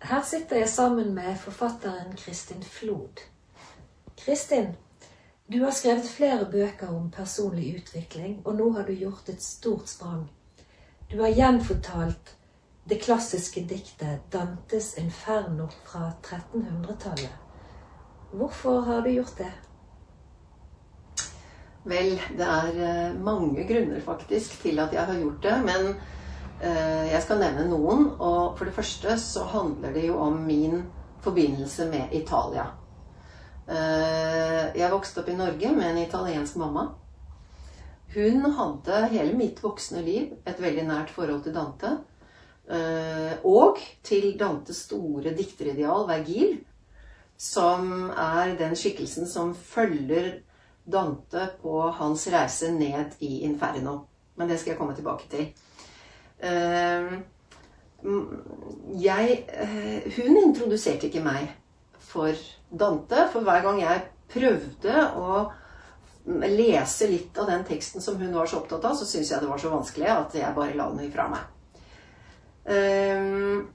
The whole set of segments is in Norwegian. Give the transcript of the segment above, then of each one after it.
Her sitter jeg sammen med forfatteren Kristin Flod. Kristin, du har skrevet flere bøker om personlig utvikling, og nå har du gjort et stort sprang. Du har gjenfortalt det klassiske diktet Dantes Inferno fra 1300-tallet. Hvorfor har du gjort det? Vel, det er eh, mange grunner faktisk til at jeg har gjort det. Men jeg skal nevne noen. Og for det første så handler det jo om min forbindelse med Italia. Eh, jeg vokste opp i Norge med en italiensk mamma. Hun hadde hele mitt voksne liv et veldig nært forhold til Dante. Og til Dantes store dikterideal, Vergil, som er den skikkelsen som følger Dante på hans reise ned i Inferno. Men det skal jeg komme tilbake til. Ehm, jeg, eh, hun introduserte ikke meg for Dante, for hver gang jeg prøvde å lese litt av den teksten som hun var så opptatt av, så syntes jeg det var så vanskelig at jeg bare la den ifra meg. Ehm,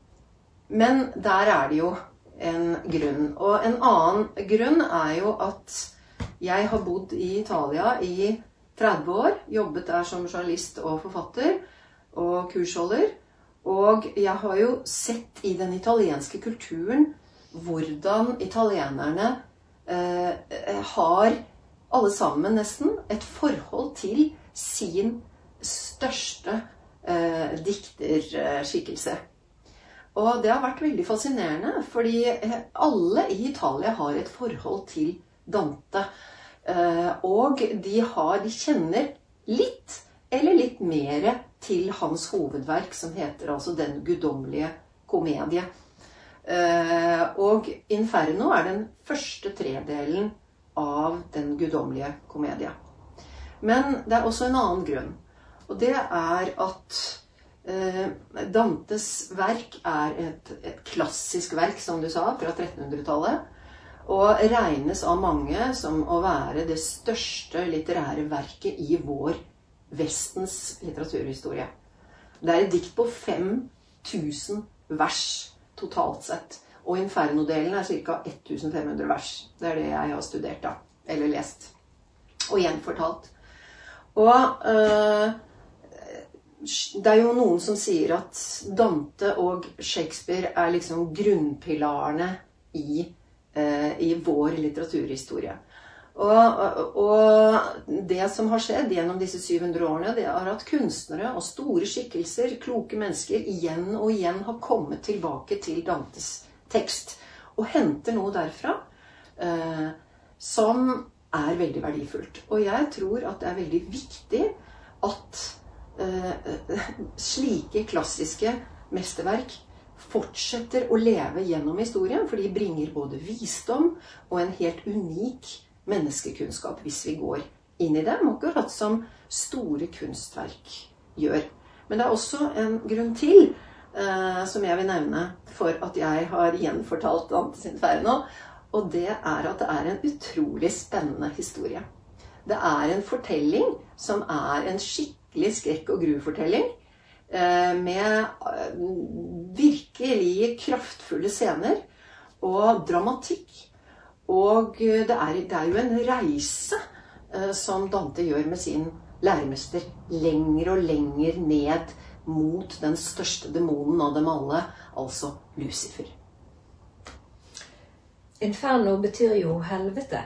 men der er det jo en grunn. Og en annen grunn er jo at jeg har bodd i Italia i 30 år. Jobbet der som journalist og forfatter og kursholder. Og jeg har jo sett i den italienske kulturen hvordan italienerne eh, har, alle sammen nesten, et forhold til sin største eh, dikterskikkelse. Og det har vært veldig fascinerende, fordi alle i Italia har et forhold til Dante. Eh, og de, har, de kjenner litt eller litt mer til hans hovedverk, som heter altså Den guddommelige komedie. Eh, og Inferno er den første tredelen av Den guddommelige komedie. Men det er også en annen grunn. Og det er at eh, Dantes verk er et, et klassisk verk, som du sa, fra 1300-tallet. Og regnes av mange som å være det største litterære verket i vår Vestens litteraturhistorie. Det er et dikt på 5000 vers totalt sett. Og Inferno-delen er ca. 1500 vers. Det er det jeg har studert, da. Eller lest. Og gjenfortalt. Og øh, det er jo noen som sier at Dante og Shakespeare er liksom grunnpilarene i Eh, i vår litteraturhistorie. Og, og, det som har skjedd gjennom disse 700 årene, det er at kunstnere og store skikkelser, kloke mennesker, igjen og igjen har kommet tilbake til Dantes tekst og henter noe derfra eh, som er veldig verdifullt. Og jeg tror at det er veldig viktig at eh, slike klassiske mesterverk fortsetter å leve gjennom historien, for de bringer både visdom og en helt unik menneskekunnskap hvis vi går inn i dem, akkurat som store kunstverk gjør. Men det er også en grunn til, eh, som jeg vil nevne, for at jeg har gjenfortalt Dantes Inferno. Og det er at det er en utrolig spennende historie. Det er en fortelling som er en skikkelig skrekk- og gru-fortelling Eh, med eh, virkelig kraftfulle scener og dramatikk. Og det er, det er jo en reise eh, som Dante gjør med sin læremester. Lenger og lenger ned mot den største demonen av dem alle, altså Lucifer. Inferno betyr jo helvete.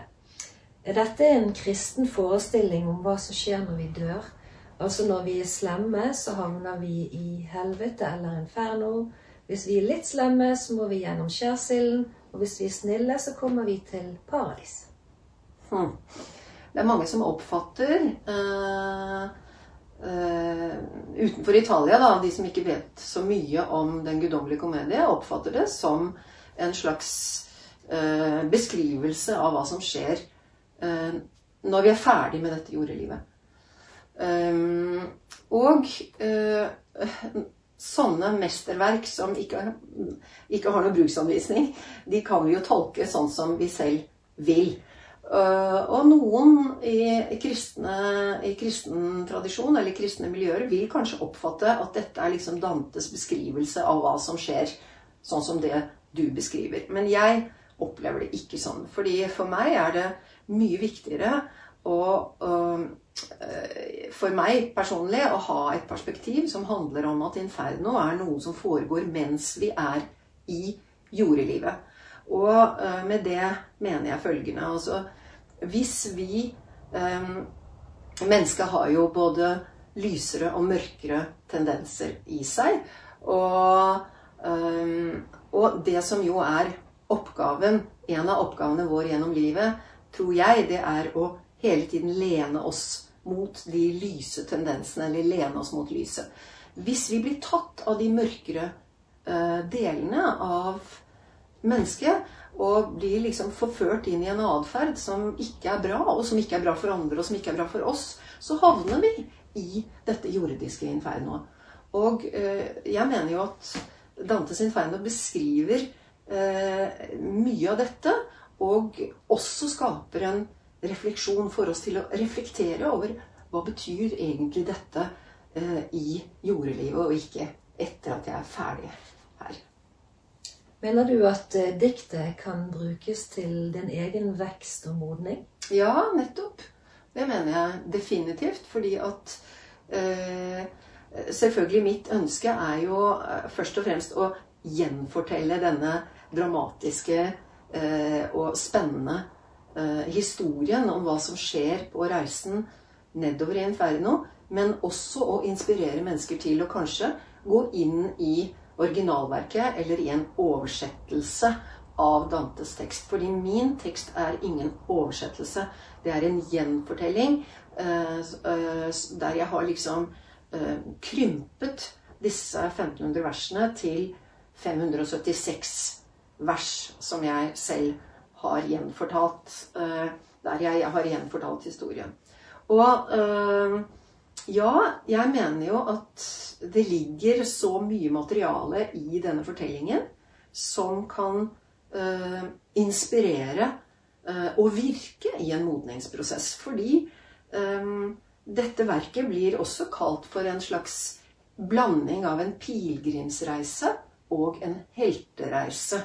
Er dette en kristen forestilling om hva som skjer når vi dør? Altså når vi er slemme, så havner vi i helvete eller inferno. Hvis vi er litt slemme, så må vi gjennom skjærsilden. Og hvis vi er snille, så kommer vi til paradis. Hmm. Det er mange som oppfatter uh, uh, Utenfor Italia, da, de som ikke vet så mye om Den guddommelige komedie, oppfatter det som en slags uh, beskrivelse av hva som skjer når vi er ferdig med dette jordelivet. Um, og sånne mesterverk som ikke, ikke, har noe bruksanvisning, de kan vi jo tolke sånn som vi selv vil. Uh, og noen i, kristne, i, kristen tradisjon eller kristne miljøer vil kanskje oppfatte at dette er liksom Dantes beskrivelse av hva som skjer sånn som det du beskriver. Men jeg opplever det ikke sånn. Fordi for meg er det mye viktigere å, for meg personlig å ha et perspektiv som handler om at inferno er noe som foregår mens vi er i jordelivet. Og med det mener jeg følgende altså Hvis vi Mennesket har jo både lysere og mørkere tendenser i seg. Og, og det som jo er oppgaven, en av oppgavene våre gjennom livet, tror jeg, det er å hele tiden lene oss mot de lyse tendensene, eller lene oss mot lyset. Hvis vi blir tatt av de mørkere uh, delene av mennesket, og blir liksom forført inn i en atferd som ikke er bra, og som ikke er bra for andre, og som ikke er bra for oss, så havner vi i dette jordiske infernoet. Og uh, jeg mener jo at Dantes inferno beskriver uh, mye av dette, og også skaper en refleksjon for oss til å reflektere over hva betyr egentlig dette eh, i jordelivet, og ikke etter at jeg er ferdig her. Mener du at eh, diktet kan brukes til din egen vekst og modning? Ja, nettopp. Det mener jeg definitivt. Fordi at eh, Selvfølgelig mitt ønske er jo eh, først og fremst å gjenfortelle denne dramatiske eh, og spennende historien om hva som skjer på reisen nedover i Inferno, men også å inspirere mennesker til å kanskje gå inn i originalverket eller i en oversettelse av Dantes tekst. Fordi min tekst er ingen oversettelse. Det er en gjenfortelling der jeg har liksom krympet disse 1500 versene til 576 vers som jeg selv har gjenfortalt. Der jeg har gjenfortalt historien. Og ja, jeg mener jo at det ligger så mye materiale i denne fortellingen som kan uh, inspirere og virke i en modningsprosess. Fordi dette verket blir også kalt for en slags blanding av en pilegrimsreise og en heltereise.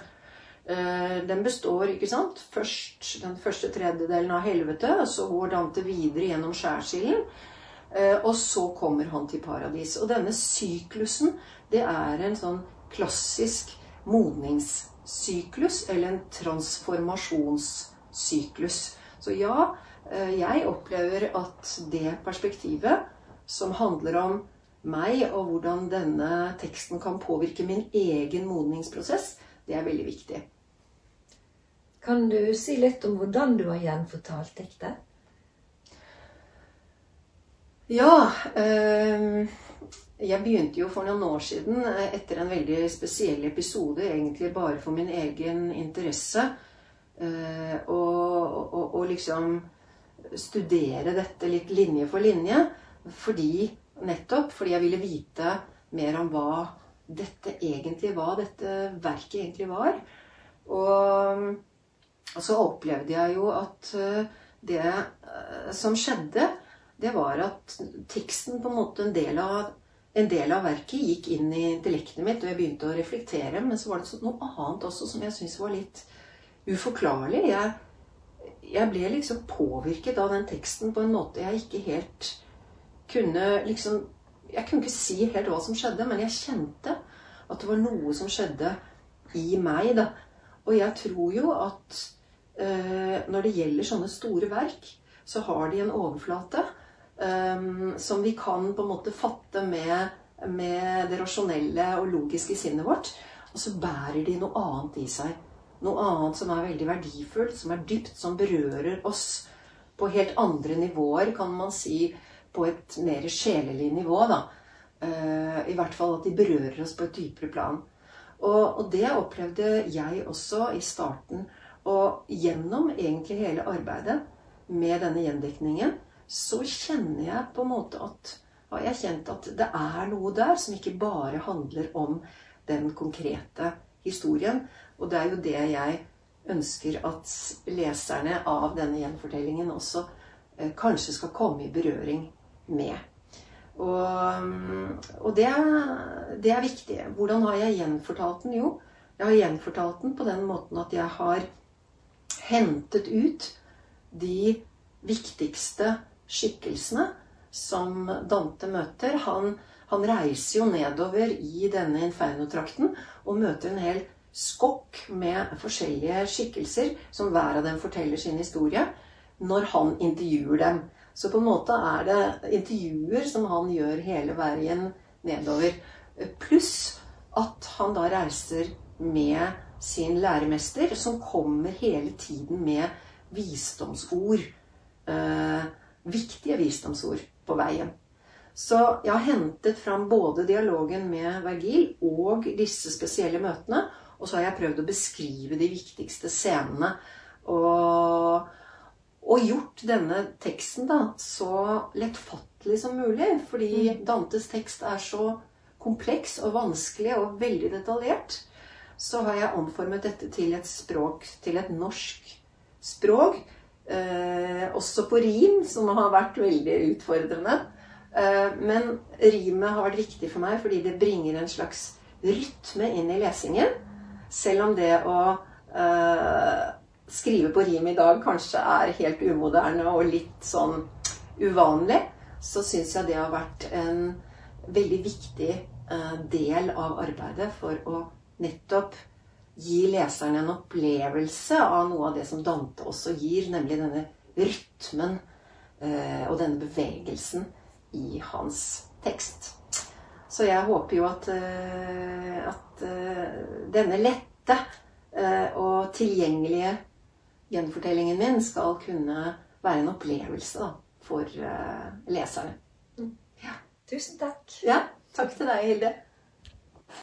Uh, den består, ikke sant Først den første tredjedelen av helvete, og så går Dante videre gjennom skjærsilden. Og så kommer han til paradis. Og denne syklusen, det er en sånn klassisk modningssyklus, eller en transformasjonssyklus. Så ja, jeg opplever at det perspektivet som handler om meg, og hvordan denne teksten kan påvirke min egen modningsprosess, det er veldig viktig. Kan du si litt om hvordan du har gjenfortalt diktet? Ja. Øh, jeg begynte jo for noen år siden etter en veldig spesiell episode, egentlig bare for min egen interesse, øh, og, liksom studere dette litt linje for linje. Fordi, nettopp fordi jeg ville vite mer om hva dette egentlig var, dette verket egentlig var. Og, og så opplevde jeg jo at det som skjedde, det var at teksten på en måte en del av, en del av verket gikk inn i intellektet mitt, og jeg begynte å reflektere. Men så var det noe annet også som jeg syntes var litt uforklarlig. Jeg, jeg, ble liksom påvirket av den teksten på en måte jeg ikke helt kunne liksom Jeg kunne ikke si helt hva som skjedde, men jeg kjente at det var noe som skjedde i meg. da. Og jeg tror jo at øh, når det gjelder sånne store verk, så har de en overflate um, som vi kan på en måte fatte med, med det rasjonelle og logiske sinnet vårt. Og så bærer de noe annet i seg. Noe annet som er veldig verdifullt, som er dypt, som berører oss på helt andre nivåer, kan man si. På et mer sjelelig nivå, da. Uh, I hvert fall at de berører oss på et dypere plan. Og, og det opplevde jeg også i starten. Og gjennom egentlig hele arbeidet med denne gjendekningen så kjenner jeg på en måte at har jeg kjent at det er noe der som ikke bare handler om den konkrete historien. Og det er jo det jeg ønsker at leserne av denne gjenfortellingen også eh, kanskje skal komme i berøring med. Og, og det, det, er viktig. Hvordan har jeg gjenfortalt den? Jo, Jeg har gjenfortalt den på den måten at jeg har hentet ut de viktigste skikkelsene som Dante møter. Han, han reiser jo nedover i denne infernotrakten og møter en hel skokk med forskjellige skikkelser, som hver av dem forteller sin historie, når han intervjuer dem. Så på en måte er det intervjuer som han gjør hele veien nedover. Pluss at han da reiser med sin læremester, som kommer hele tiden med visdomsord. Eh, viktige visdomsord på veien. Så jeg har hentet fram både dialogen med Vergil og disse spesielle møtene. Og så har jeg prøvd å beskrive de viktigste scenene. Og, og gjort denne teksten da, så lettfattelig som mulig. Fordi mm. Dantes tekst er så kompleks og vanskelig og veldig detaljert. Så har jeg omformet dette til et språk, til et norsk språk. Eh, også på rim, som har vært veldig utfordrende. Eh, men rimet har vært viktig for meg fordi det bringer en slags rytme inn i lesingen. Selv om det å eh, skrive på rim i dag kanskje er helt umoderne og litt sånn uvanlig, så syns jeg det har vært en veldig viktig eh, del av arbeidet for å nettopp gi leseren en opplevelse av noe av det som Dante også gir, nemlig denne rytmen eh, og denne bevegelsen i hans tekst. Så jeg håper jo at, eh, at denne lette og tilgjengelige gjenfortellingen min skal kunne være en opplevelse da, for leserne. Mm. Ja. Tusen takk. Ja, takk til deg, Hilde.